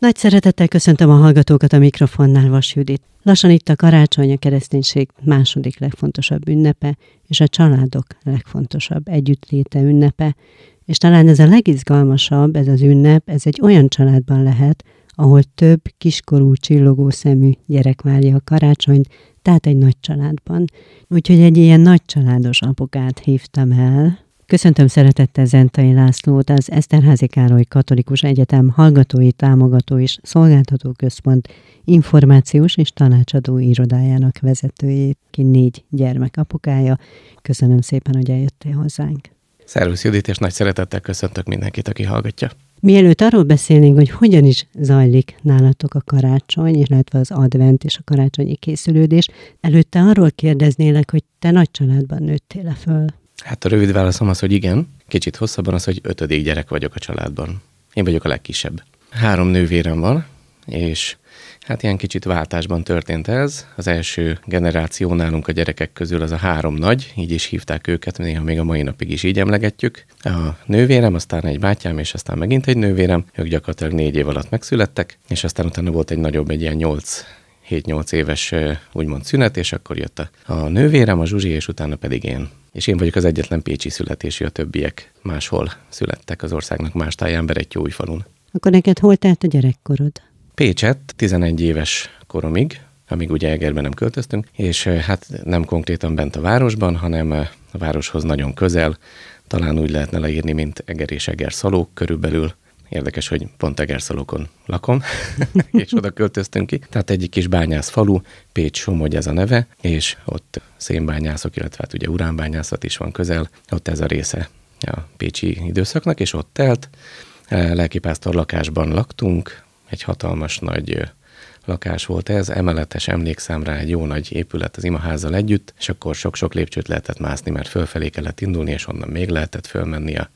Nagy szeretettel köszöntöm a hallgatókat a mikrofonnál, Vas Judit. Lassan itt a karácsony, a kereszténység második legfontosabb ünnepe, és a családok legfontosabb együttléte ünnepe, és talán ez a legizgalmasabb, ez az ünnep, ez egy olyan családban lehet, ahol több kiskorú, csillogó szemű gyerek várja a karácsonyt, tehát egy nagy családban. Úgyhogy egy ilyen nagy családos apukát hívtam el, Köszöntöm szeretettel Zentai Lászlót, az Eszterházi Károly Katolikus Egyetem Hallgatói Támogató és Szolgáltató Központ információs és tanácsadó irodájának vezetőjét, ki négy gyermek apukája. Köszönöm szépen, hogy eljöttél hozzánk. Szervusz Judit, és nagy szeretettel köszöntök mindenkit, aki hallgatja. Mielőtt arról beszélnénk, hogy hogyan is zajlik nálatok a karácsony, illetve az advent és a karácsonyi készülődés, előtte arról kérdeznélek, hogy te nagy családban nőttél -e föl? Hát a rövid válaszom az, hogy igen. Kicsit hosszabban az, hogy ötödik gyerek vagyok a családban. Én vagyok a legkisebb. Három nővérem van, és hát ilyen kicsit váltásban történt ez. Az első generáció nálunk a gyerekek közül az a három nagy, így is hívták őket, néha még a mai napig is így emlegetjük. A nővérem, aztán egy bátyám, és aztán megint egy nővérem, ők gyakorlatilag négy év alatt megszülettek, és aztán utána volt egy nagyobb, egy ilyen nyolc 7-8 éves úgymond szünet, és akkor jött a, a nővérem, a Zsuzsi, és utána pedig én. És én vagyok az egyetlen pécsi születésű, a többiek máshol születtek az országnak más táján, falun. Akkor neked hol telt a gyerekkorod? Pécset 11 éves koromig, amíg ugye Egerben nem költöztünk, és hát nem konkrétan bent a városban, hanem a városhoz nagyon közel, talán úgy lehetne leírni, mint Eger és Eger szalók körülbelül, Érdekes, hogy pont Egerszalókon lakom, és oda költöztünk ki. Tehát egyik kis bányász falu, Pécs Somogy ez a neve, és ott szénbányászok, illetve hát ugye uránbányászat is van közel, ott ez a része a pécsi időszaknak, és ott telt. Lelkipásztor lakásban laktunk, egy hatalmas nagy lakás volt ez, emeletes emlékszem rá egy jó nagy épület az imaházzal együtt, és akkor sok-sok lépcsőt lehetett mászni, mert fölfelé kellett indulni, és onnan még lehetett fölmenni a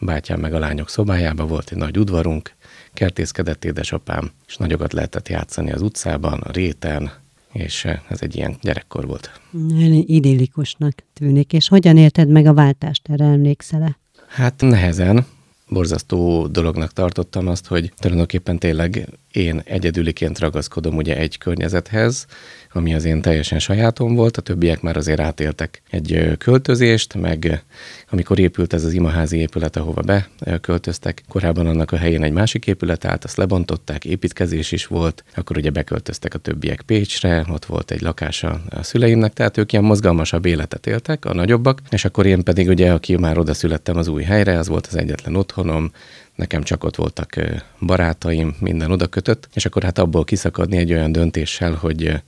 bátyám meg a lányok szobájába volt egy nagy udvarunk, kertészkedett édesapám, és nagyokat lehetett játszani az utcában, a réten, és eh, ez egy ilyen gyerekkor volt. Idillikusnak tűnik, és hogyan érted meg a váltást, erre emlékszel-e? Hát nehezen, borzasztó dolognak tartottam azt, hogy tulajdonképpen tényleg én egyedüliként ragaszkodom ugye egy környezethez, ami az én teljesen sajátom volt, a többiek már azért átéltek egy költözést, meg amikor épült ez az imaházi épület, ahova beköltöztek, korábban annak a helyén egy másik épület állt, azt lebontották, építkezés is volt, akkor ugye beköltöztek a többiek Pécsre, ott volt egy lakása a szüleimnek, tehát ők ilyen mozgalmasabb életet éltek, a nagyobbak, és akkor én pedig ugye, aki már oda születtem az új helyre, az volt az egyetlen otthonom, nekem csak ott voltak barátaim, minden oda kötött, és akkor hát abból kiszakadni egy olyan döntéssel, hogy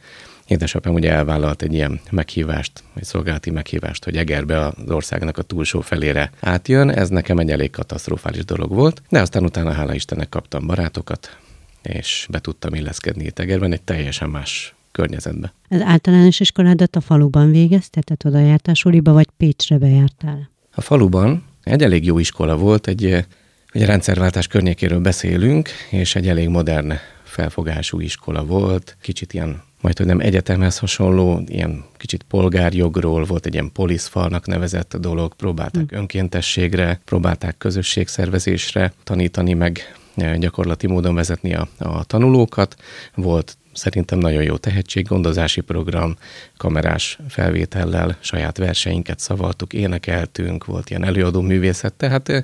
Édesapám ugye elvállalt egy ilyen meghívást, egy szolgálati meghívást, hogy Egerbe az országnak a túlsó felére átjön. Ez nekem egy elég katasztrofális dolog volt, de aztán utána hála Istennek kaptam barátokat, és be tudtam illeszkedni itt Egerben egy teljesen más környezetbe. Az általános iskoládat a faluban végezted, tehát oda jártál suliba, vagy Pécsre bejártál? A faluban egy elég jó iskola volt, egy, egy rendszerváltás környékéről beszélünk, és egy elég modern felfogású iskola volt, kicsit ilyen majd hogy nem egyetemhez hasonló, ilyen kicsit polgárjogról volt egy ilyen poliszfalnak nevezett dolog, próbálták mm. önkéntességre, próbálták közösségszervezésre tanítani meg eh, gyakorlati módon vezetni a, a tanulókat. Volt szerintem nagyon jó tehetséggondozási program, kamerás felvétellel saját verseinket szavaltuk, énekeltünk, volt ilyen előadó művészet, tehát eh,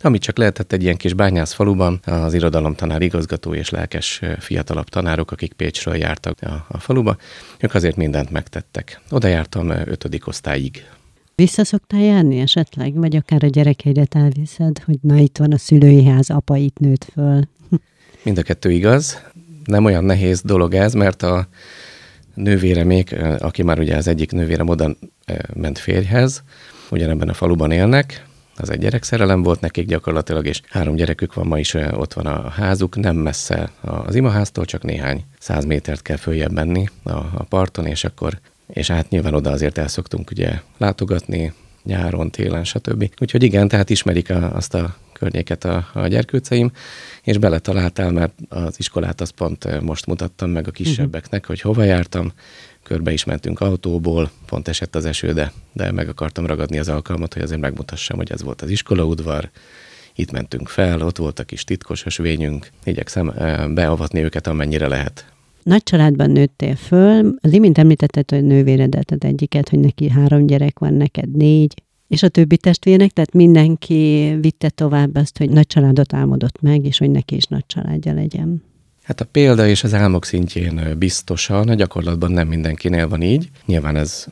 amit csak lehetett egy ilyen kis bányász faluban, az irodalomtanár igazgató és lelkes eh, fiatalabb tanárok, akik Pécsről jártak a, a faluba, ők azért mindent megtettek. Oda jártam eh, ötödik osztályig. Vissza szoktál járni esetleg, vagy akár a gyerekeidet elviszed, hogy na itt van a szülői ház, apa itt nőtt föl? Mind a kettő igaz nem olyan nehéz dolog ez, mert a nővéremék, aki már ugye az egyik nővérem oda ment férjhez, ugyanebben a faluban élnek, az egy gyerekszerelem volt nekik gyakorlatilag, és három gyerekük van, ma is ott van a házuk, nem messze az imaháztól, csak néhány száz métert kell följebb menni a, a parton, és akkor, és hát nyilván oda azért el szoktunk ugye látogatni, nyáron, télen, stb. Úgyhogy igen, tehát ismerik a, azt a környéket a, a gyerkőceim, és beletaláltál, mert az iskolát azt pont most mutattam meg a kisebbeknek, hogy hova jártam, körbe is mentünk autóból, pont esett az eső, de, de meg akartam ragadni az alkalmat, hogy azért megmutassam, hogy ez volt az iskolaudvar, itt mentünk fel, ott volt a kis titkos ösvényünk, igyekszem beavatni őket amennyire lehet. Nagy családban nőttél föl, az imént említetted, hogy nővéredet az egyiket, hogy neki három gyerek van, neked négy, és a többi testvérnek, tehát mindenki vitte tovább azt, hogy nagy családot álmodott meg, és hogy neki is nagy családja legyen. Hát a példa és az álmok szintjén biztosan, a gyakorlatban nem mindenkinél van így. Nyilván ez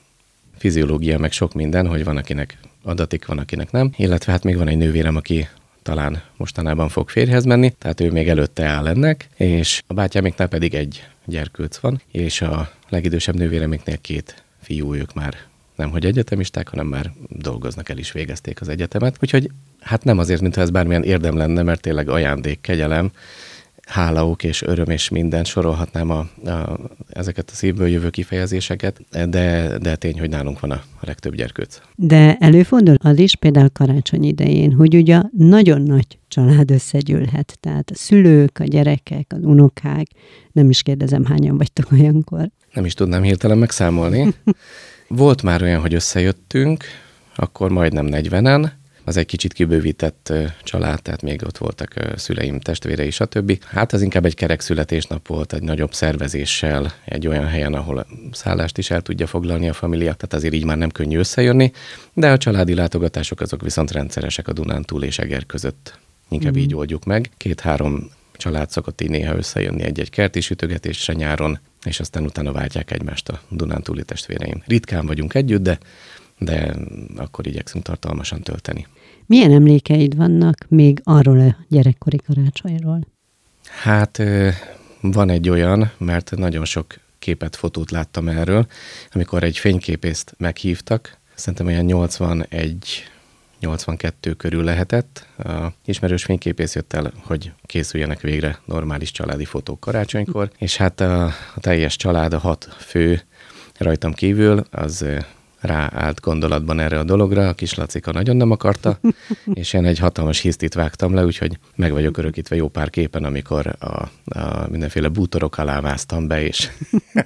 fiziológia, meg sok minden, hogy van, akinek adatik, van, akinek nem. Illetve hát még van egy nővérem, aki talán mostanában fog férjhez menni, tehát ő még előtte áll ennek, és a bátyámiknál pedig egy gyerkőc van, és a legidősebb nővéremiknél két fiú, ők már nem hogy egyetemisták, hanem már dolgoznak, el is végezték az egyetemet. Úgyhogy hát nem azért, mintha ez bármilyen érdem lenne, mert tényleg ajándék, kegyelem, hálauk és öröm és minden, sorolhatnám a, a, ezeket a szívből jövő kifejezéseket, de, de tény, hogy nálunk van a, a legtöbb gyerkőc. De előfordul az is például karácsony idején, hogy ugye nagyon nagy család összegyűlhet, tehát a szülők, a gyerekek, az unokák, nem is kérdezem, hányan vagytok olyankor. Nem is tudnám hirtelen megszámolni. Volt már olyan, hogy összejöttünk, akkor majdnem 40-en, az egy kicsit kibővített család, tehát még ott voltak szüleim, testvérei, stb. Hát az inkább egy kerek születésnap volt, egy nagyobb szervezéssel, egy olyan helyen, ahol szállást is el tudja foglalni a familia, tehát azért így már nem könnyű összejönni, de a családi látogatások azok viszont rendszeresek a Dunántúl és Eger között. Inkább mm. így oldjuk meg. Két-három család szokott így néha összejönni egy-egy kerti sütögetésre nyáron, és aztán utána váltják egymást a Dunántúli testvéreim. Ritkán vagyunk együtt, de de akkor igyekszünk tartalmasan tölteni. Milyen emlékeid vannak még arról a gyerekkori karácsonyról? Hát van egy olyan, mert nagyon sok képet, fotót láttam erről, amikor egy fényképészt meghívtak, szerintem olyan 81 82 körül lehetett. A ismerős fényképész jött el, hogy készüljenek végre normális családi fotók karácsonykor, és hát a, a teljes család, a hat fő rajtam kívül, az ráállt gondolatban erre a dologra, a kis Lacika nagyon nem akarta, és én egy hatalmas hisztit vágtam le, úgyhogy meg vagyok örökítve jó pár képen, amikor a, a mindenféle bútorok alá másztam be, és...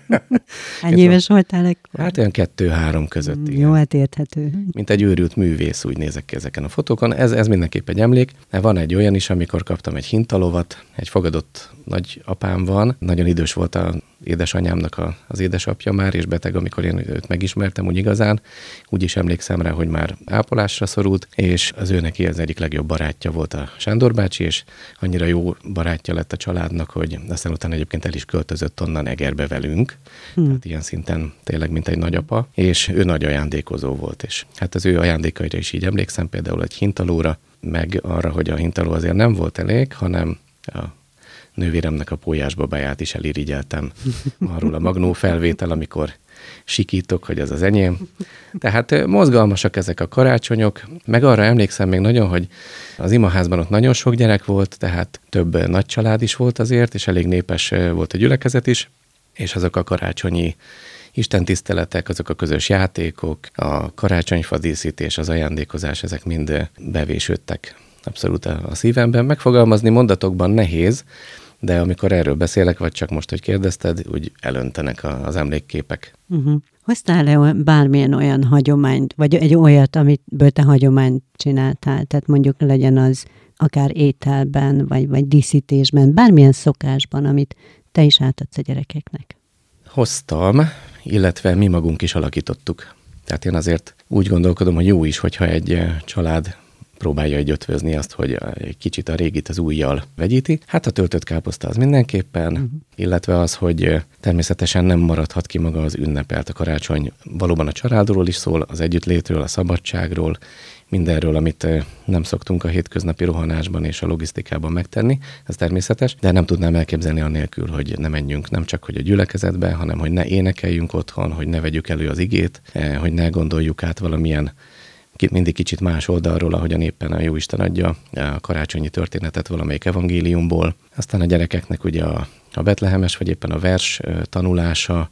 Hány éves voltál ekkor? Hát olyan kettő-három között. Mm, igen. Jó, hát érthető. Mint egy őrült művész, úgy nézek ki ezeken a fotókon. Ez, ez mindenképp egy emlék. Van egy olyan is, amikor kaptam egy hintalovat, egy fogadott nagy apám van, nagyon idős volt a édesanyámnak a, az édesapja már, és beteg, amikor én őt megismertem úgy igazán. Úgy is emlékszem rá, hogy már ápolásra szorult, és az ő neki az egyik legjobb barátja volt a Sándor bácsi, és annyira jó barátja lett a családnak, hogy aztán utána egyébként el is költözött onnan Egerbe velünk. Hmm. Tehát ilyen szinten tényleg, mint egy nagyapa, és ő nagy ajándékozó volt, és hát az ő ajándékaira is így emlékszem, például egy hintalóra, meg arra, hogy a hintaló azért nem volt elég, hanem a nővéremnek a pólyásbabáját is elirigyeltem arról a magnó felvétel, amikor sikítok, hogy ez az enyém. Tehát mozgalmasak ezek a karácsonyok, meg arra emlékszem még nagyon, hogy az imaházban ott nagyon sok gyerek volt, tehát több nagy család is volt azért, és elég népes volt a gyülekezet is, és azok a karácsonyi istentiszteletek, azok a közös játékok, a karácsonyfadíszítés, az ajándékozás, ezek mind bevésődtek abszolút a szívemben. Megfogalmazni mondatokban nehéz, de amikor erről beszélek, vagy csak most, hogy kérdezted, úgy elöntenek az emlékképek. Uh-huh. Hoztál-e bármilyen olyan hagyományt, vagy egy olyat, amit te hagyományt csináltál? Tehát mondjuk legyen az akár ételben, vagy, vagy díszítésben, bármilyen szokásban, amit te is átadsz a gyerekeknek? Hoztam, illetve mi magunk is alakítottuk. Tehát én azért úgy gondolkodom, hogy jó is, hogyha egy eh, család próbálja egy ötvözni azt, hogy egy kicsit a régit az újjal vegyíti. Hát a töltött káposzta az mindenképpen, uh-huh. illetve az, hogy természetesen nem maradhat ki maga az ünnepelt a karácsony. Valóban a családról is szól, az együttlétről, a szabadságról, mindenről, amit nem szoktunk a hétköznapi rohanásban és a logisztikában megtenni, ez természetes, de nem tudnám elképzelni anélkül, hogy ne menjünk nem csak hogy a gyülekezetbe, hanem hogy ne énekeljünk otthon, hogy ne vegyük elő az igét, hogy ne gondoljuk át valamilyen mindig kicsit más oldalról, ahogyan éppen a Jóisten adja a karácsonyi történetet valamelyik evangéliumból. Aztán a gyerekeknek ugye a, a betlehemes, vagy éppen a vers tanulása,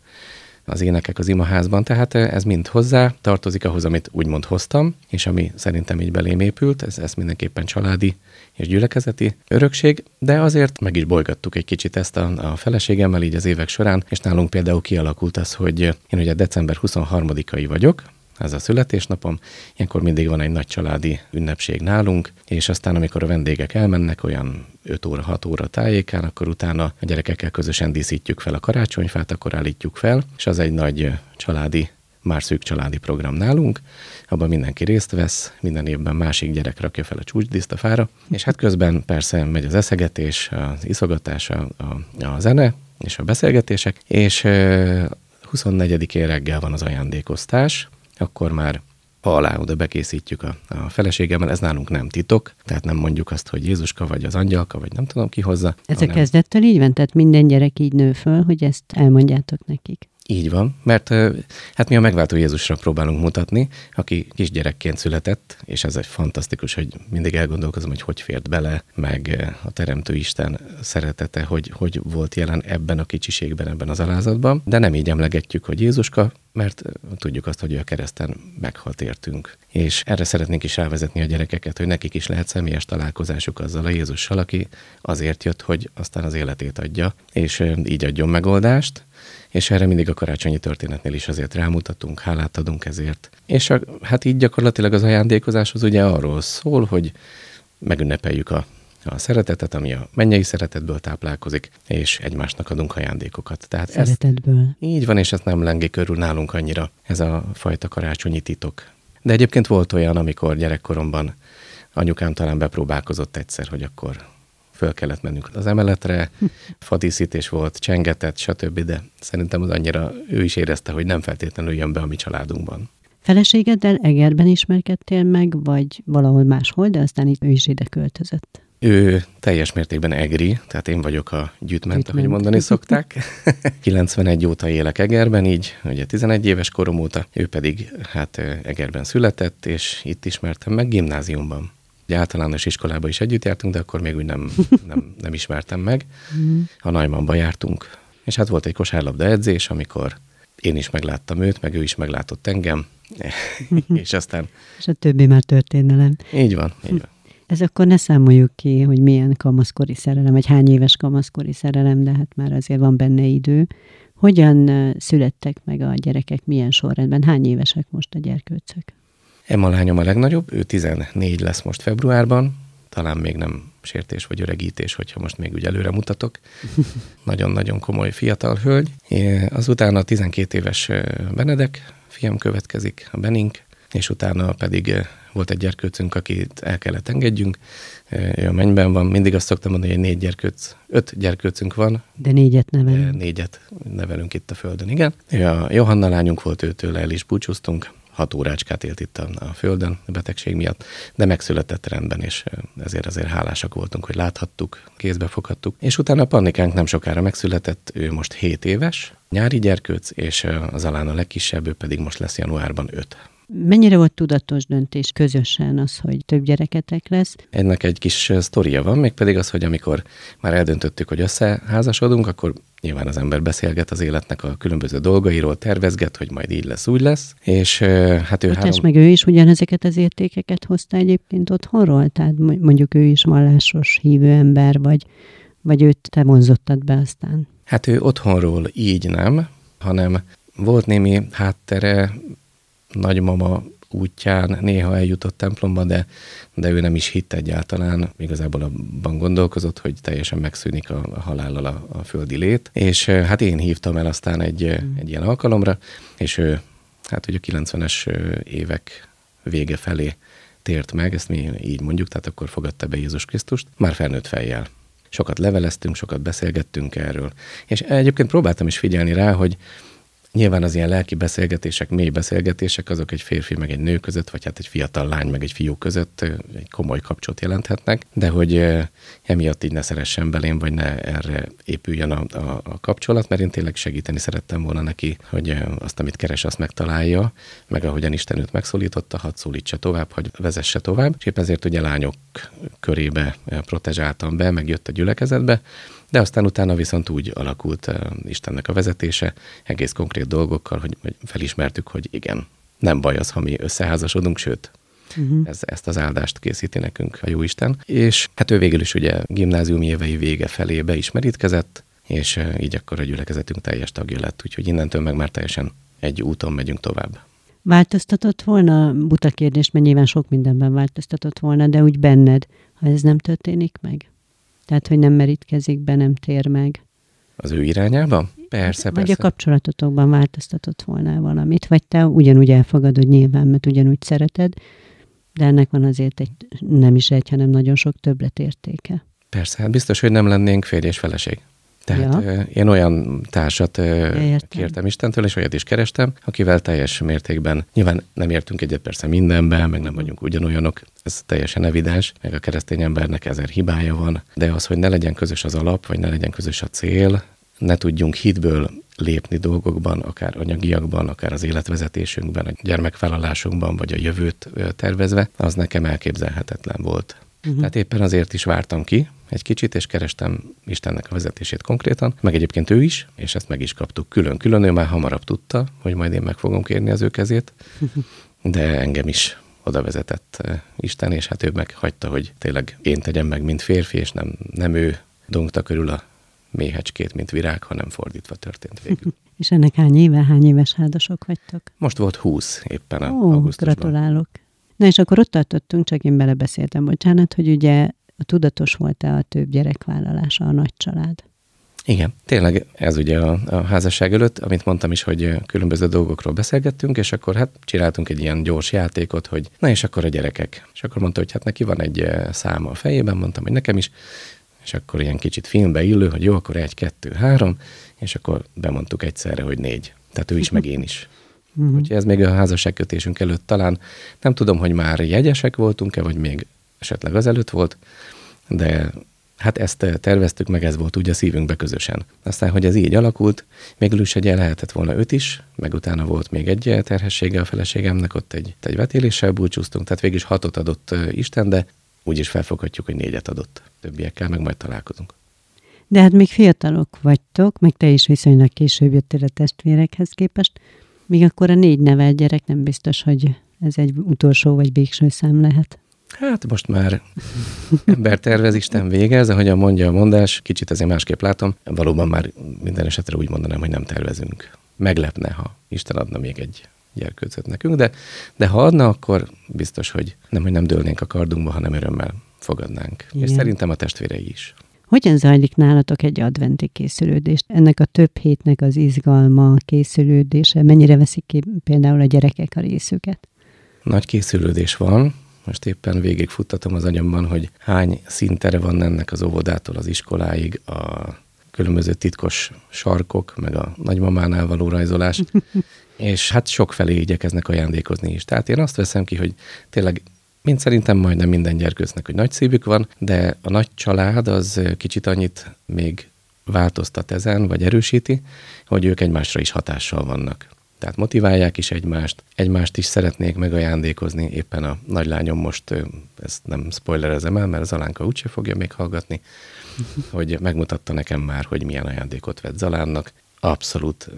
az énekek az imaházban, tehát ez mind hozzá tartozik ahhoz, amit úgymond hoztam, és ami szerintem így belém épült, ez, ez mindenképpen családi és gyülekezeti örökség, de azért meg is bolygattuk egy kicsit ezt a, a feleségemmel így az évek során, és nálunk például kialakult az, hogy én ugye december 23-ai vagyok, ez a születésnapom. Ilyenkor mindig van egy nagy családi ünnepség nálunk, és aztán amikor a vendégek elmennek, olyan 5 óra, 6 óra tájékán, akkor utána a gyerekekkel közösen díszítjük fel a karácsonyfát, akkor állítjuk fel, és az egy nagy családi már szűk családi program nálunk, abban mindenki részt vesz, minden évben másik gyerek rakja fel a csúcsdíszt a fára, és hát közben persze megy az eszegetés, az iszogatás, a, a, a zene és a beszélgetések, és 24-én reggel van az ajándékoztás, akkor már alá oda bekészítjük a, a feleségemmel, ez nálunk nem titok, tehát nem mondjuk azt, hogy Jézuska vagy az angyalka, vagy nem tudom ki hozza. Ez hanem... a kezdettől így van? Tehát minden gyerek így nő föl, hogy ezt elmondjátok nekik? Így van, mert hát mi a megváltó Jézusra próbálunk mutatni, aki kisgyerekként született, és ez egy fantasztikus, hogy mindig elgondolkozom, hogy hogy fért bele, meg a Teremtő Isten szeretete, hogy hogy volt jelen ebben a kicsiségben, ebben az alázatban, de nem így emlegetjük, hogy Jézuska, mert tudjuk azt, hogy ő a kereszten meghalt értünk. És erre szeretnénk is rávezetni a gyerekeket, hogy nekik is lehet személyes találkozásuk azzal a Jézussal, aki azért jött, hogy aztán az életét adja, és így adjon megoldást, és erre mindig a karácsonyi történetnél is azért rámutatunk, hálát adunk ezért. És a, hát így gyakorlatilag az ajándékozás az ugye arról szól, hogy megünnepeljük a, a szeretetet, ami a mennyei szeretetből táplálkozik, és egymásnak adunk ajándékokat. Tehát Szeretetből. Ezt, így van, és ezt nem lengi körül nálunk annyira, ez a fajta karácsonyi titok. De egyébként volt olyan, amikor gyerekkoromban anyukám talán bepróbálkozott egyszer, hogy akkor föl kellett mennünk az emeletre, fadíszítés volt, csengetett, stb., de szerintem az annyira ő is érezte, hogy nem feltétlenül jön be a mi családunkban. Feleségeddel Egerben ismerkedtél meg, vagy valahol máshol, de aztán itt ő is ide költözött? Ő teljes mértékben egri, tehát én vagyok a gyűjtment, gyűjtment. ahogy mondani szokták. 91 óta élek Egerben, így ugye 11 éves korom óta, ő pedig hát Egerben született, és itt ismertem meg gimnáziumban. Ugye általános iskolába is együtt jártunk, de akkor még úgy nem, nem, nem ismertem meg. Mhm. A Najmanba jártunk. És hát volt egy kosárlabda edzés, amikor én is megláttam őt, meg ő is meglátott engem, és aztán... És a többi már történelem. Így van, így van. Ez akkor ne számoljuk ki, hogy milyen kamaszkori szerelem, vagy hány éves kamaszkori szerelem, de hát már azért van benne idő. Hogyan születtek meg a gyerekek, milyen sorrendben? Hány évesek most a gyerkőcök? Emma lányom a legnagyobb, ő 14 lesz most februárban, talán még nem sértés vagy öregítés, hogyha most még úgy előre mutatok. Nagyon-nagyon komoly fiatal hölgy. Azután a 12 éves Benedek fiam következik, a Benink, és utána pedig volt egy gyerkőcünk, akit el kellett engedjünk. Ő a mennyben van. Mindig azt szoktam mondani, hogy négy gyerkőc, öt gyerkőcünk van. De négyet nevelünk. Négyet nevelünk itt a Földön, igen. Ő a Johanna lányunk volt, őtől el is búcsúztunk hat órácskát élt itt a, a Földön a betegség miatt, de megszületett rendben, és ezért azért hálásak voltunk, hogy láthattuk, kézbe foghattuk. És utána a Pannikánk nem sokára megszületett, ő most 7 éves, nyári gyerkőc, és az alán a legkisebb, ő pedig most lesz januárban 5. Mennyire volt tudatos döntés közösen az, hogy több gyereketek lesz? Ennek egy kis sztoria van, mégpedig az, hogy amikor már eldöntöttük, hogy összeházasodunk, akkor nyilván az ember beszélget az életnek a különböző dolgairól, tervezget, hogy majd így lesz, úgy lesz. És hát ő három... meg ő is ugyanezeket az értékeket hozta egyébként otthonról? Tehát mondjuk ő is vallásos hívő ember, vagy, vagy őt te vonzottad be aztán? Hát ő otthonról így nem, hanem volt némi háttere, nagymama útján néha eljutott templomba, de, de ő nem is hitt egyáltalán, igazából abban gondolkozott, hogy teljesen megszűnik a, a halállal a, a földi lét, és hát én hívtam el aztán egy, mm. egy ilyen alkalomra, és ő, hát hogy a 90-es évek vége felé tért meg, ezt mi így mondjuk, tehát akkor fogadta be Jézus Krisztust, már felnőtt fejjel. Sokat leveleztünk, sokat beszélgettünk erről. És egyébként próbáltam is figyelni rá, hogy Nyilván az ilyen lelki beszélgetések, mély beszélgetések, azok egy férfi meg egy nő között, vagy hát egy fiatal lány meg egy fiú között egy komoly kapcsot jelenthetnek, de hogy emiatt így ne szeressen belém, vagy ne erre épüljön a, a, a kapcsolat, mert én tényleg segíteni szerettem volna neki, hogy azt, amit keres, azt megtalálja, meg ahogyan Isten őt megszólította, hadd szólítsa tovább, hogy vezesse tovább. És épp ezért ugye lányok körébe protezsáltam be, meg jött a gyülekezetbe, de aztán utána viszont úgy alakult uh, Istennek a vezetése, egész konkrét dolgokkal, hogy, hogy felismertük, hogy igen, nem baj az, ha mi összeházasodunk, sőt, Uh-huh. Ez, ezt az áldást készíti nekünk a Jóisten. És hát ő végül is ugye gimnázium évei vége felé beismerítkezett, és így akkor a gyülekezetünk teljes tagja lett, úgyhogy innentől meg már teljesen egy úton megyünk tovább. Változtatott volna, buta kérdés, mert nyilván sok mindenben változtatott volna, de úgy benned, ha ez nem történik meg? Tehát, hogy nem merítkezik be, nem tér meg. Az ő irányába? Persze, Vagy persze. a kapcsolatotokban változtatott volna valamit, vagy te ugyanúgy elfogadod nyilván, mert ugyanúgy szereted, de ennek van azért egy, nem is egy, hanem nagyon sok többletértéke. Persze, hát biztos, hogy nem lennénk férj és feleség. Tehát Ja. én olyan társat értem. kértem Istentől, és olyat is kerestem, akivel teljes mértékben, nyilván nem értünk egyet persze mindenben, meg nem vagyunk ugyanolyanok, ez teljesen evidens, meg a keresztény embernek ezer hibája van, de az, hogy ne legyen közös az alap, vagy ne legyen közös a cél, ne tudjunk hitből lépni dolgokban, akár anyagiakban, akár az életvezetésünkben, a gyermekvállalásunkban, vagy a jövőt tervezve, az nekem elképzelhetetlen volt. Uh-huh. Tehát éppen azért is vártam ki egy kicsit, és kerestem Istennek a vezetését konkrétan, meg egyébként ő is, és ezt meg is kaptuk külön-külön, ő már hamarabb tudta, hogy majd én meg fogom kérni az ő kezét, de engem is oda vezetett eh, Isten, és hát ő meghagyta, hogy tényleg én tegyem meg, mint férfi, és nem, nem ő dongta körül a méhecskét, mint virág, hanem fordítva történt végül. És ennek hány éve, hány éves házasok vagytok? Most volt 20 éppen a Ó, augusztusban. gratulálok. Na és akkor ott tartottunk, csak én belebeszéltem, bocsánat, hogy ugye a tudatos volt-e a több gyerekvállalása a nagy család? Igen, tényleg ez ugye a, a házasság előtt, amit mondtam is, hogy különböző dolgokról beszélgettünk, és akkor hát csináltunk egy ilyen gyors játékot, hogy na és akkor a gyerekek. És akkor mondta, hogy hát neki van egy ö, száma a fejében, mondtam, hogy nekem is, és akkor ilyen kicsit filmbe illő, hogy jó, akkor egy, kettő, három, és akkor bemondtuk egyszerre, hogy négy. Tehát ő is, meg én is. Mhm. Úgyhogy ez még a házasságkötésünk előtt talán, nem tudom, hogy már jegyesek voltunk-e, vagy még esetleg az előtt volt, de hát ezt terveztük, meg ez volt ugye a szívünkbe közösen. Aztán, hogy ez így alakult, végül is egy lehetett volna öt is, meg utána volt még egy terhessége a feleségemnek, ott egy, egy vetéléssel búcsúztunk, tehát végül is hatot adott Isten, de úgy is felfoghatjuk, hogy négyet adott. Többiekkel meg majd találkozunk. De hát még fiatalok vagytok, meg te is viszonylag később jöttél a testvérekhez képest, míg akkor a négy nevelt gyerek nem biztos, hogy ez egy utolsó vagy végső szám lehet. Hát most már ember tervez, Isten végez, ahogyan mondja a mondás, kicsit azért másképp látom. Valóban már minden esetre úgy mondanám, hogy nem tervezünk. Meglepne, ha Isten adna még egy gyerkőcöt nekünk, de, de ha adna, akkor biztos, hogy nem, hogy nem dőlnénk a kardunkba, hanem örömmel fogadnánk. Igen. És szerintem a testvérei is. Hogyan zajlik nálatok egy adventi készülődés? Ennek a több hétnek az izgalma, készülődése, mennyire veszik ki például a gyerekek a részüket? Nagy készülődés van, most éppen végigfuttatom az agyamban, hogy hány szintere van ennek az óvodától az iskoláig, a különböző titkos sarkok, meg a nagymamánál való rajzolás, és hát sok felé igyekeznek ajándékozni is. Tehát én azt veszem ki, hogy tényleg mint szerintem majdnem minden gyerkőcnek, hogy nagy szívük van, de a nagy család az kicsit annyit még változtat ezen, vagy erősíti, hogy ők egymásra is hatással vannak. Tehát motiválják is egymást, egymást is szeretnék megajándékozni. Éppen a nagylányom most, ezt nem spoilerezem el, mert Zalánka úgyse fogja még hallgatni, hogy megmutatta nekem már, hogy milyen ajándékot vett Zalánnak. Abszolút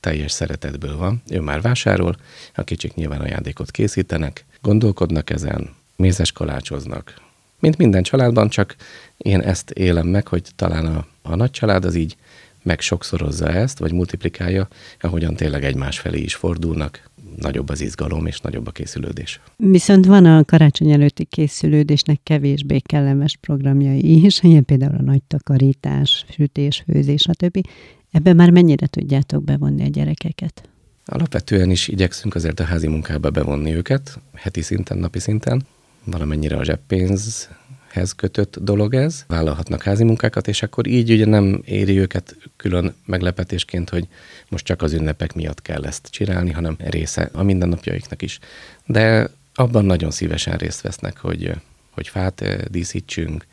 teljes szeretetből van. Ő már vásárol, a kicsik nyilván ajándékot készítenek, gondolkodnak ezen, mézes kalácsoznak. Mint minden családban, csak én ezt élem meg, hogy talán a, a nagy család az így meg sokszorozza ezt, vagy multiplikálja, ahogyan tényleg egymás felé is fordulnak, nagyobb az izgalom és nagyobb a készülődés. Viszont van a karácsony előtti készülődésnek kevésbé kellemes programjai is, ilyen például a nagy takarítás, sütés, főzés, stb. Ebben már mennyire tudjátok bevonni a gyerekeket? Alapvetően is igyekszünk azért a házi munkába bevonni őket, heti szinten, napi szinten, valamennyire a zseppénzhez kötött dolog ez, vállalhatnak házi munkákat, és akkor így ugye nem éri őket külön meglepetésként, hogy most csak az ünnepek miatt kell ezt csinálni, hanem része a mindennapjaiknak is. De abban nagyon szívesen részt vesznek, hogy, hogy fát eh, díszítsünk,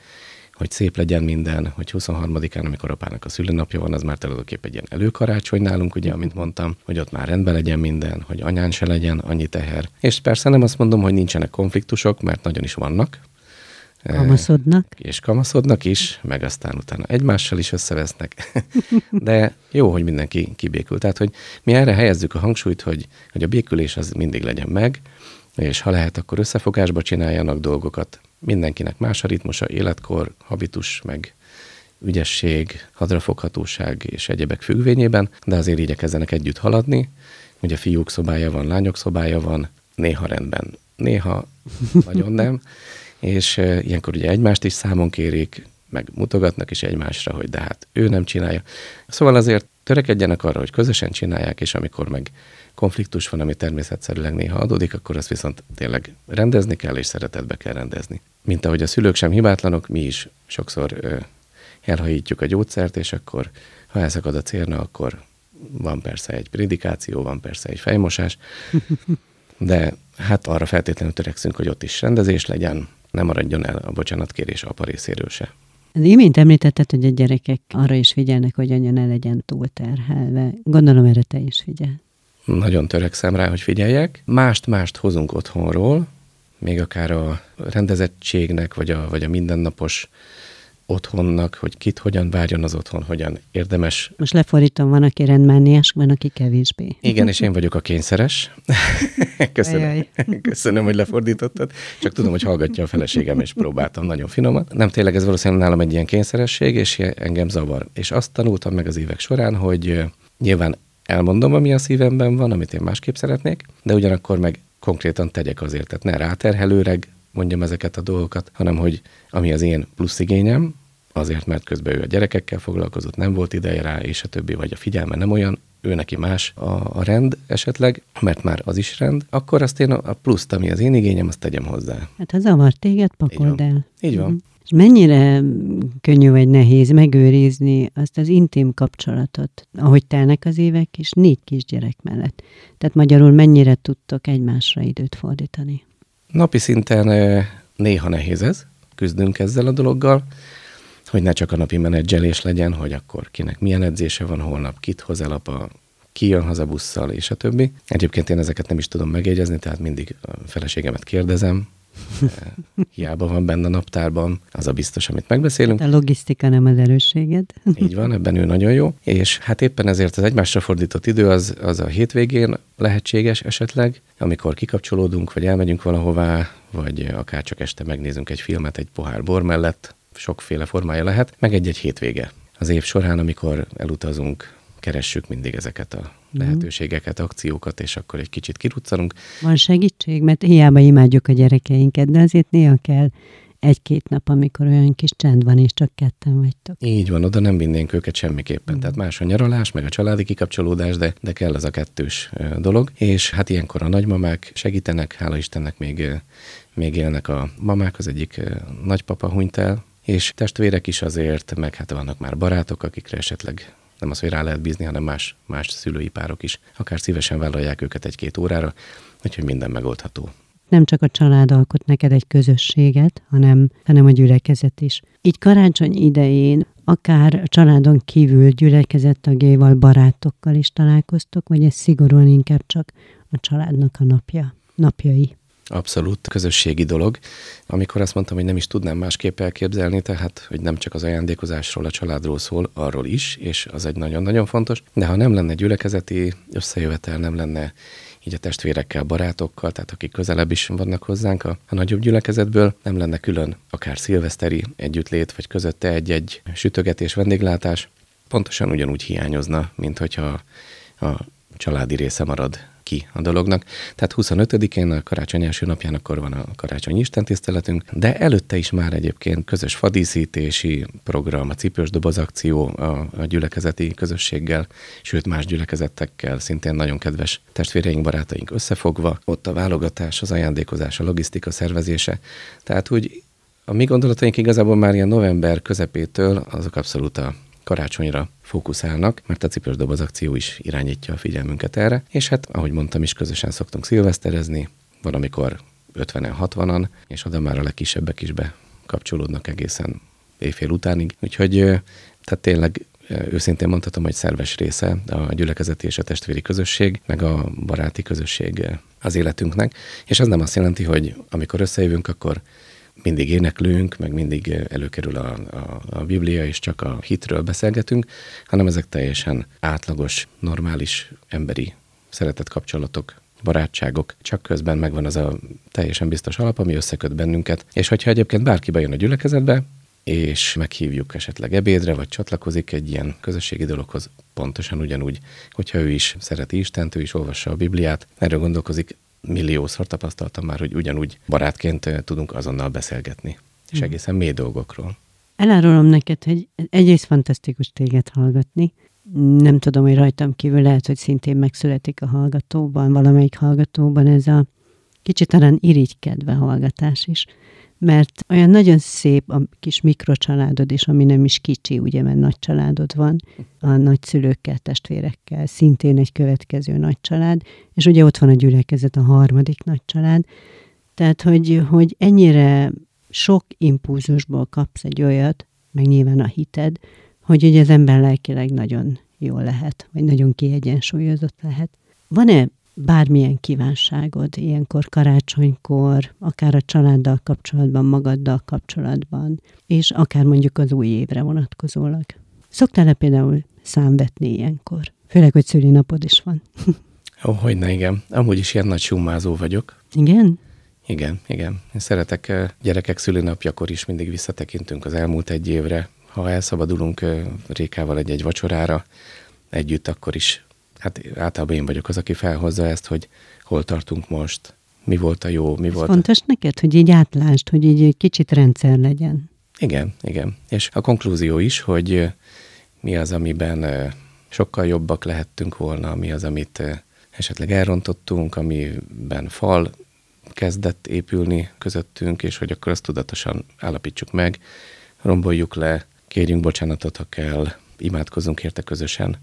hogy szép legyen minden, hogy 23-án, amikor apának a szülőnapja van, az már tulajdonképpen egy ilyen előkarácsony nálunk, ugye, amint mondtam, hogy ott már rendben legyen minden, hogy anyán se legyen annyi teher. És persze nem azt mondom, hogy nincsenek konfliktusok, mert nagyon is vannak. Eh, Kamaszodnak? és kamaszodnak is, meg aztán utána egymással is összevesznek. De jó, hogy mindenki kibékül. Tehát, hogy mi erre helyezzük a hangsúlyt, hogy, hogy a békülés az mindig legyen meg, és ha lehet, akkor összefogásba csináljanak dolgokat. Mindenkinek más a ritmusa, életkor, habitus, meg ügyesség, hadrafoghatóság és egyebek függvényében, de azért igyekezzenek együtt haladni, Ugye fiúk szobája van, lányok szobája van, néha rendben, néha nagyon nem, és ilyenkor ugye egymást is számon kérik, meg mutogatnak is egymásra, hogy de hát ő nem csinálja. Szóval azért törekedjenek arra, hogy közösen csinálják, és amikor meg konfliktus van, ami természetszerűleg néha adódik, akkor azt viszont tényleg rendezni kell, és szeretetbe kell rendezni. Mint ahogy a szülők sem hibátlanok, mi is sokszor ö, elhajítjuk a gyógyszert, és akkor ha elszakad a cérna, akkor van persze egy prédikáció, van persze egy fejmosás, de hát arra feltétlenül törekszünk, hogy ott is rendezés legyen, nem maradjon el a bocsánatkérés apa részéről se. Imént említetted, hogy a gyerekek arra is figyelnek, hogy anya ne legyen túlterhelve. Gondolom erre te is figyel. Nagyon törekszem rá, hogy figyeljek. Mást-mást hozunk otthonról, még akár a rendezettségnek, vagy a, vagy a mindennapos otthonnak, hogy kit hogyan várjon az otthon, hogyan érdemes. Most lefordítom, van, aki rendmániás, van, aki kevésbé. Igen, és én vagyok a kényszeres. Köszönöm. Ajaj. Köszönöm, hogy lefordítottad. Csak tudom, hogy hallgatja a feleségem, és próbáltam nagyon finoman. Nem tényleg ez valószínűleg nálam egy ilyen kényszeresség, és engem zavar. És azt tanultam meg az évek során, hogy nyilván elmondom, ami a szívemben van, amit én másképp szeretnék, de ugyanakkor meg konkrétan tegyek azért, tehát ne ráterhelőreg mondjam ezeket a dolgokat, hanem hogy ami az én plusz igényem, azért, mert közben ő a gyerekekkel foglalkozott, nem volt ideje rá, és a többi, vagy a figyelme nem olyan, ő neki más a, a rend esetleg, mert már az is rend, akkor azt én a, a pluszt, ami az én igényem, azt tegyem hozzá. Hát ha zavar téged, pakold Így el. Így van. Mm. És mennyire könnyű vagy nehéz megőrizni azt az intim kapcsolatot, ahogy telnek az évek, és négy kisgyerek mellett. Tehát magyarul mennyire tudtok egymásra időt fordítani? Napi szinten néha nehéz ez, küzdünk ezzel a dologgal, hogy ne csak a napi menedzselés legyen, hogy akkor kinek milyen edzése van holnap, kit hoz el apa, ki jön haza busszal, és a többi. Egyébként én ezeket nem is tudom megjegyezni, tehát mindig a feleségemet kérdezem, hiába van benne a naptárban, az a biztos, amit megbeszélünk. A logisztika nem az erősséged. Így van, ebben ő nagyon jó. És hát éppen ezért az egymásra fordított idő az, az a hétvégén lehetséges esetleg, amikor kikapcsolódunk, vagy elmegyünk valahová, vagy akár csak este megnézünk egy filmet egy pohár bor mellett, sokféle formája lehet, meg egy-egy hétvége. Az év során, amikor elutazunk keressük mindig ezeket a mhm. lehetőségeket, akciókat, és akkor egy kicsit kiruccanunk. Van segítség, mert hiába imádjuk a gyerekeinket, de azért néha kell egy-két nap, amikor olyan kis csend van, és csak ketten vagytok. Így van, oda nem vinnénk őket semmiképpen. Mm. Tehát más a nyaralás, meg a családi kikapcsolódás, de, de kell ez a kettős dolog. És hát ilyenkor a nagymamák segítenek, hála Istennek még, még élnek a mamák, az egyik nagypapa hunyt el, és testvérek is azért, meg hát vannak már barátok, akikre esetleg nem az, hogy rá lehet bízni, hanem más, más szülői párok is. Akár szívesen vállalják őket egy-két órára, úgyhogy minden megoldható. Nem csak a család alkot neked egy közösséget, hanem, hanem a gyülekezet is. Így karácsony idején akár a családon kívül gyülekezettagjaival, barátokkal is találkoztok, vagy ez szigorúan inkább csak a családnak a napja, napjai? Abszolút közösségi dolog. Amikor azt mondtam, hogy nem is tudnám másképp elképzelni, tehát, hogy nem csak az ajándékozásról, a családról szól, arról is, és az egy nagyon-nagyon fontos. De ha nem lenne gyülekezeti összejövetel, nem lenne így a testvérekkel, barátokkal, tehát akik közelebb is vannak hozzánk a, a nagyobb gyülekezetből, nem lenne külön akár szilveszteri együttlét, vagy közötte egy-egy sütögetés, vendéglátás, pontosan ugyanúgy hiányozna, mint hogyha a családi része marad ki a dolognak. Tehát 25-én a karácsony első napján akkor van a karácsony istentiszteletünk, de előtte is már egyébként közös fadíszítési program, a cipős doboz akció a, a gyülekezeti közösséggel, sőt más gyülekezetekkel, szintén nagyon kedves testvéreink, barátaink összefogva. Ott a válogatás, az ajándékozás, a logisztika szervezése. Tehát úgy a mi gondolataink igazából már ilyen november közepétől azok abszolút a karácsonyra fókuszálnak, mert a cipős doboz akció is irányítja a figyelmünket erre, és hát, ahogy mondtam is, közösen szoktunk szilveszterezni, van, amikor 50-en, 60-an, és oda már a legkisebbek is bekapcsolódnak egészen éjfél utánig. Úgyhogy tehát tényleg őszintén mondhatom, hogy szerves része a gyülekezeti és a testvéri közösség, meg a baráti közösség az életünknek. És ez nem azt jelenti, hogy amikor összejövünk, akkor mindig éneklünk, meg mindig előkerül a, a, a Biblia, és csak a hitről beszélgetünk, hanem ezek teljesen átlagos, normális, emberi szeretett kapcsolatok, barátságok, csak közben megvan az a teljesen biztos alap, ami összeköt bennünket. És hogyha egyébként bárki bejön a gyülekezetbe, és meghívjuk esetleg ebédre, vagy csatlakozik egy ilyen közösségi dologhoz, pontosan ugyanúgy, hogyha ő is szereti Istent, ő is olvassa a Bibliát, erről gondolkozik, milliószor tapasztaltam már, hogy ugyanúgy barátként tudunk azonnal beszélgetni, és hmm. egészen mély dolgokról. Elárulom neked, hogy egyrészt fantasztikus téged hallgatni. Nem tudom, hogy rajtam kívül lehet, hogy szintén megszületik a hallgatóban, valamelyik hallgatóban ez a kicsit talán irigykedve hallgatás is mert olyan nagyon szép a kis mikrocsaládod is, ami nem is kicsi, ugye, mert nagy családod van, a nagyszülőkkel, testvérekkel, szintén egy következő nagy család, és ugye ott van a gyülekezet, a harmadik nagy család, tehát, hogy, hogy ennyire sok impulzusból kapsz egy olyat, meg nyilván a hited, hogy ugye az ember lelkileg nagyon jól lehet, vagy nagyon kiegyensúlyozott lehet. Van-e bármilyen kívánságod ilyenkor karácsonykor, akár a családdal kapcsolatban, magaddal kapcsolatban, és akár mondjuk az új évre vonatkozólag. Szoktál-e például számvetni ilyenkor? Főleg, hogy szülinapod is van. Ó, oh, hogyne, igen. Amúgy is ilyen nagy summázó vagyok. Igen? Igen, igen. Én szeretek gyerekek szülinapjakor is mindig visszatekintünk az elmúlt egy évre. Ha elszabadulunk Rékával egy-egy vacsorára együtt, akkor is hát általában én vagyok az, aki felhozza ezt, hogy hol tartunk most, mi volt a jó, mi Ez volt. Fontos a... neked, hogy így átlást, hogy így egy kicsit rendszer legyen. Igen, igen. És a konklúzió is, hogy mi az, amiben sokkal jobbak lehettünk volna, mi az, amit esetleg elrontottunk, amiben fal kezdett épülni közöttünk, és hogy akkor azt tudatosan állapítsuk meg, romboljuk le, kérjünk bocsánatot, ha kell, imádkozunk érte közösen,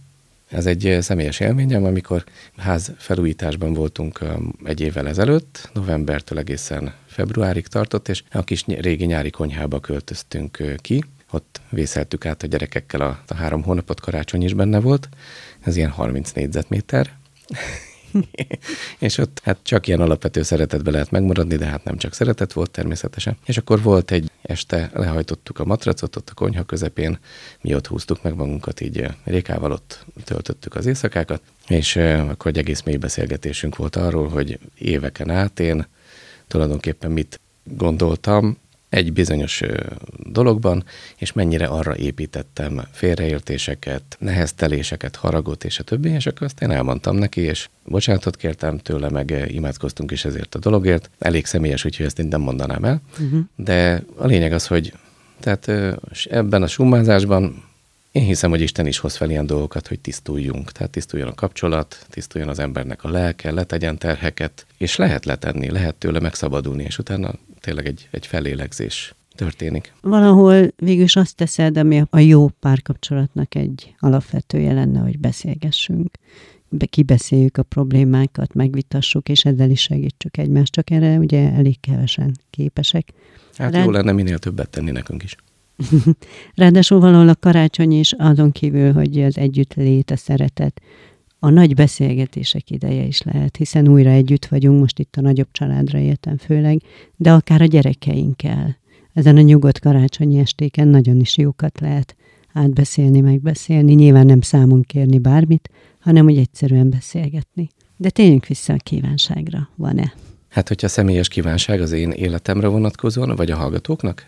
ez egy eh, személyes élményem, amikor ház felújításban voltunk eh, egy évvel ezelőtt, novembertől egészen februárig tartott, és a kis régi nyári konyhába költöztünk eh, ki. Ott vészeltük át a gyerekekkel a, a három hónapot, karácsony is benne volt. Ez ilyen 30 négyzetméter. és ott hát csak ilyen alapvető szeretetbe lehet megmaradni, de hát nem csak szeretet volt természetesen. És akkor volt egy este, lehajtottuk a matracot ott a konyha közepén, mi ott húztuk meg magunkat, így eh, Rékával ott töltöttük az éjszakákat, és eh, akkor egy egész mély beszélgetésünk volt arról, hogy éveken át én tulajdonképpen mit gondoltam, egy bizonyos dologban, és mennyire arra építettem félreértéseket, nehezteléseket, haragot és a többi, és akkor azt én elmondtam neki, és bocsánatot kértem tőle, meg imádkoztunk is ezért a dologért. Elég személyes, úgyhogy ezt én nem mondanám el, uh-huh. de a lényeg az, hogy tehát ebben a summázásban én hiszem, hogy Isten is hoz fel ilyen dolgokat, hogy tisztuljunk. Tehát tisztuljon a kapcsolat, tisztuljon az embernek a lelke, letegyen terheket, és lehet letenni, lehet tőle megszabadulni, és utána tényleg egy, egy felélegzés történik. Valahol végül is azt teszed, ami a jó párkapcsolatnak egy alapvetője lenne, hogy beszélgessünk, kibeszéljük a problémákat, megvitassuk, és ezzel is segítsük egymást, csak erre ugye elég kevesen képesek. Hát Rád... jó lenne minél többet tenni nekünk is. Ráadásul valahol a karácsony is azon kívül, hogy az együttlét, a szeretet, a nagy beszélgetések ideje is lehet, hiszen újra együtt vagyunk, most itt a nagyobb családra értem főleg, de akár a gyerekeinkkel. Ezen a nyugodt karácsonyi estéken nagyon is jókat lehet átbeszélni, megbeszélni, nyilván nem számon kérni bármit, hanem hogy egyszerűen beszélgetni. De tényleg vissza a kívánságra, van-e? Hát, hogyha személyes kívánság az én életemre vonatkozóan, vagy a hallgatóknak?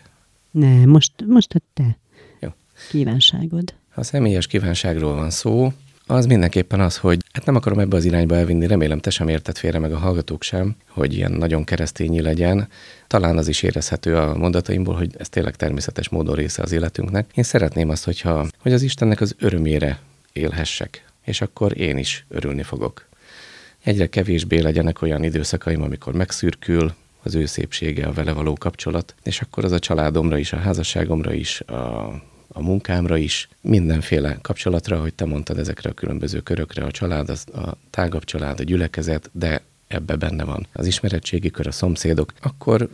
Ne, most, most a te Jó. kívánságod. Ha személyes kívánságról van szó, az mindenképpen az, hogy hát nem akarom ebbe az irányba elvinni, remélem te sem érted félre, meg a hallgatók sem, hogy ilyen nagyon keresztényi legyen. Talán az is érezhető a mondataimból, hogy ez tényleg természetes módon része az életünknek. Én szeretném azt, hogyha, hogy az Istennek az örömére élhessek, és akkor én is örülni fogok. Egyre kevésbé legyenek olyan időszakaim, amikor megszürkül, az ő szépsége, a vele való kapcsolat, és akkor az a családomra is, a házasságomra is, a a munkámra is, mindenféle kapcsolatra, hogy te mondtad ezekre a különböző körökre, a család, a tágabb család, a gyülekezet, de ebbe benne van az ismeretségi kör, a szomszédok, akkor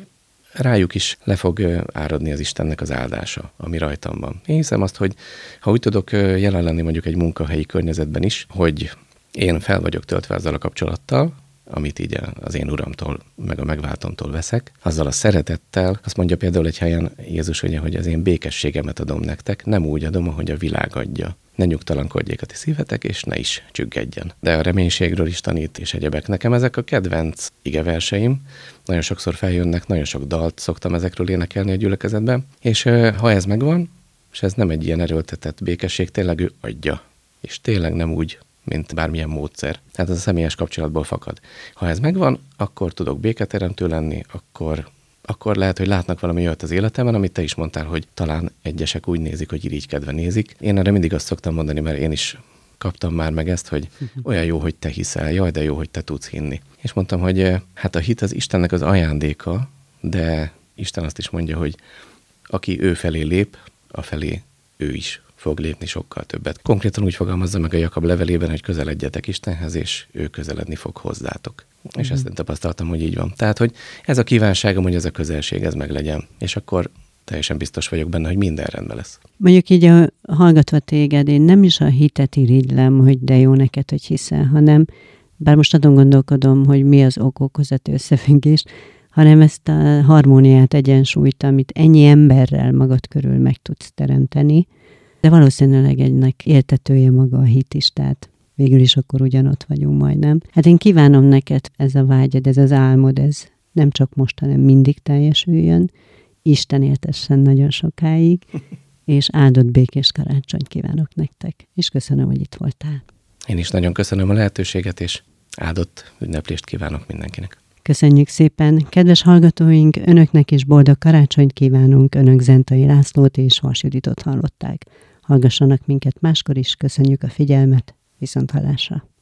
rájuk is le fog áradni az Istennek az áldása, ami rajtam van. Én hiszem azt, hogy ha úgy tudok jelen lenni mondjuk egy munkahelyi környezetben is, hogy én fel vagyok töltve ezzel a kapcsolattal, amit így az én uramtól, meg a megváltomtól veszek, azzal a szeretettel, azt mondja például egy helyen Jézus ugye, hogy az én békességemet adom nektek, nem úgy adom, ahogy a világ adja. Ne nyugtalankodjék a ti szívetek, és ne is csüggedjen. De a reménységről is tanít, és egyebek. Nekem ezek a kedvenc igeverseim, nagyon sokszor feljönnek, nagyon sok dalt szoktam ezekről énekelni a gyülekezetben, és ha ez megvan, és ez nem egy ilyen erőltetett békesség, tényleg ő adja. És tényleg nem úgy mint bármilyen módszer. Tehát ez a személyes kapcsolatból fakad. Ha ez megvan, akkor tudok béketeremtő lenni, akkor akkor lehet, hogy látnak valami olyat az életemben, amit te is mondtál, hogy talán egyesek úgy nézik, hogy irigykedve nézik. Én erre mindig azt szoktam mondani, mert én is kaptam már meg ezt, hogy olyan jó, hogy te hiszel, jaj, de jó, hogy te tudsz hinni. És mondtam, hogy eh, hát a hit az Istennek az ajándéka, de Isten azt is mondja, hogy aki ő felé lép, a felé ő is fog lépni sokkal többet. Konkrétan úgy fogalmazza meg a Jakab levelében, hogy közeledjetek Istenhez, és ő közeledni fog hozzátok. Mm. És ezt én tapasztaltam, hogy így van. Tehát, hogy ez a kívánságom, hogy ez a közelség, ez meg legyen. És akkor teljesen biztos vagyok benne, hogy minden rendben lesz. Mondjuk így a, hallgatva téged, én nem is a hitet irigylem, hogy de jó neked, hogy hiszel, hanem bár most adon gondolkodom, hogy mi az ok-okozati összefüggés, hanem ezt a harmóniát, egyensúlyt, amit ennyi emberrel magad körül meg tudsz teremteni, de valószínűleg egynek éltetője maga a hit is, tehát végül is akkor ugyanott vagyunk majdnem. Hát én kívánom neked ez a vágyad, ez az álmod, ez nem csak most, hanem mindig teljesüljön. Isten éltessen nagyon sokáig, és áldott békés karácsonyt kívánok nektek. És köszönöm, hogy itt voltál. Én is nagyon köszönöm a lehetőséget, és áldott ünneplést kívánok mindenkinek. Köszönjük szépen! Kedves hallgatóink, önöknek is boldog karácsonyt kívánunk, önök Zentai Lászlót és Vas Juditot hallották. Hallgassanak minket máskor is, köszönjük a figyelmet, viszont hallásra!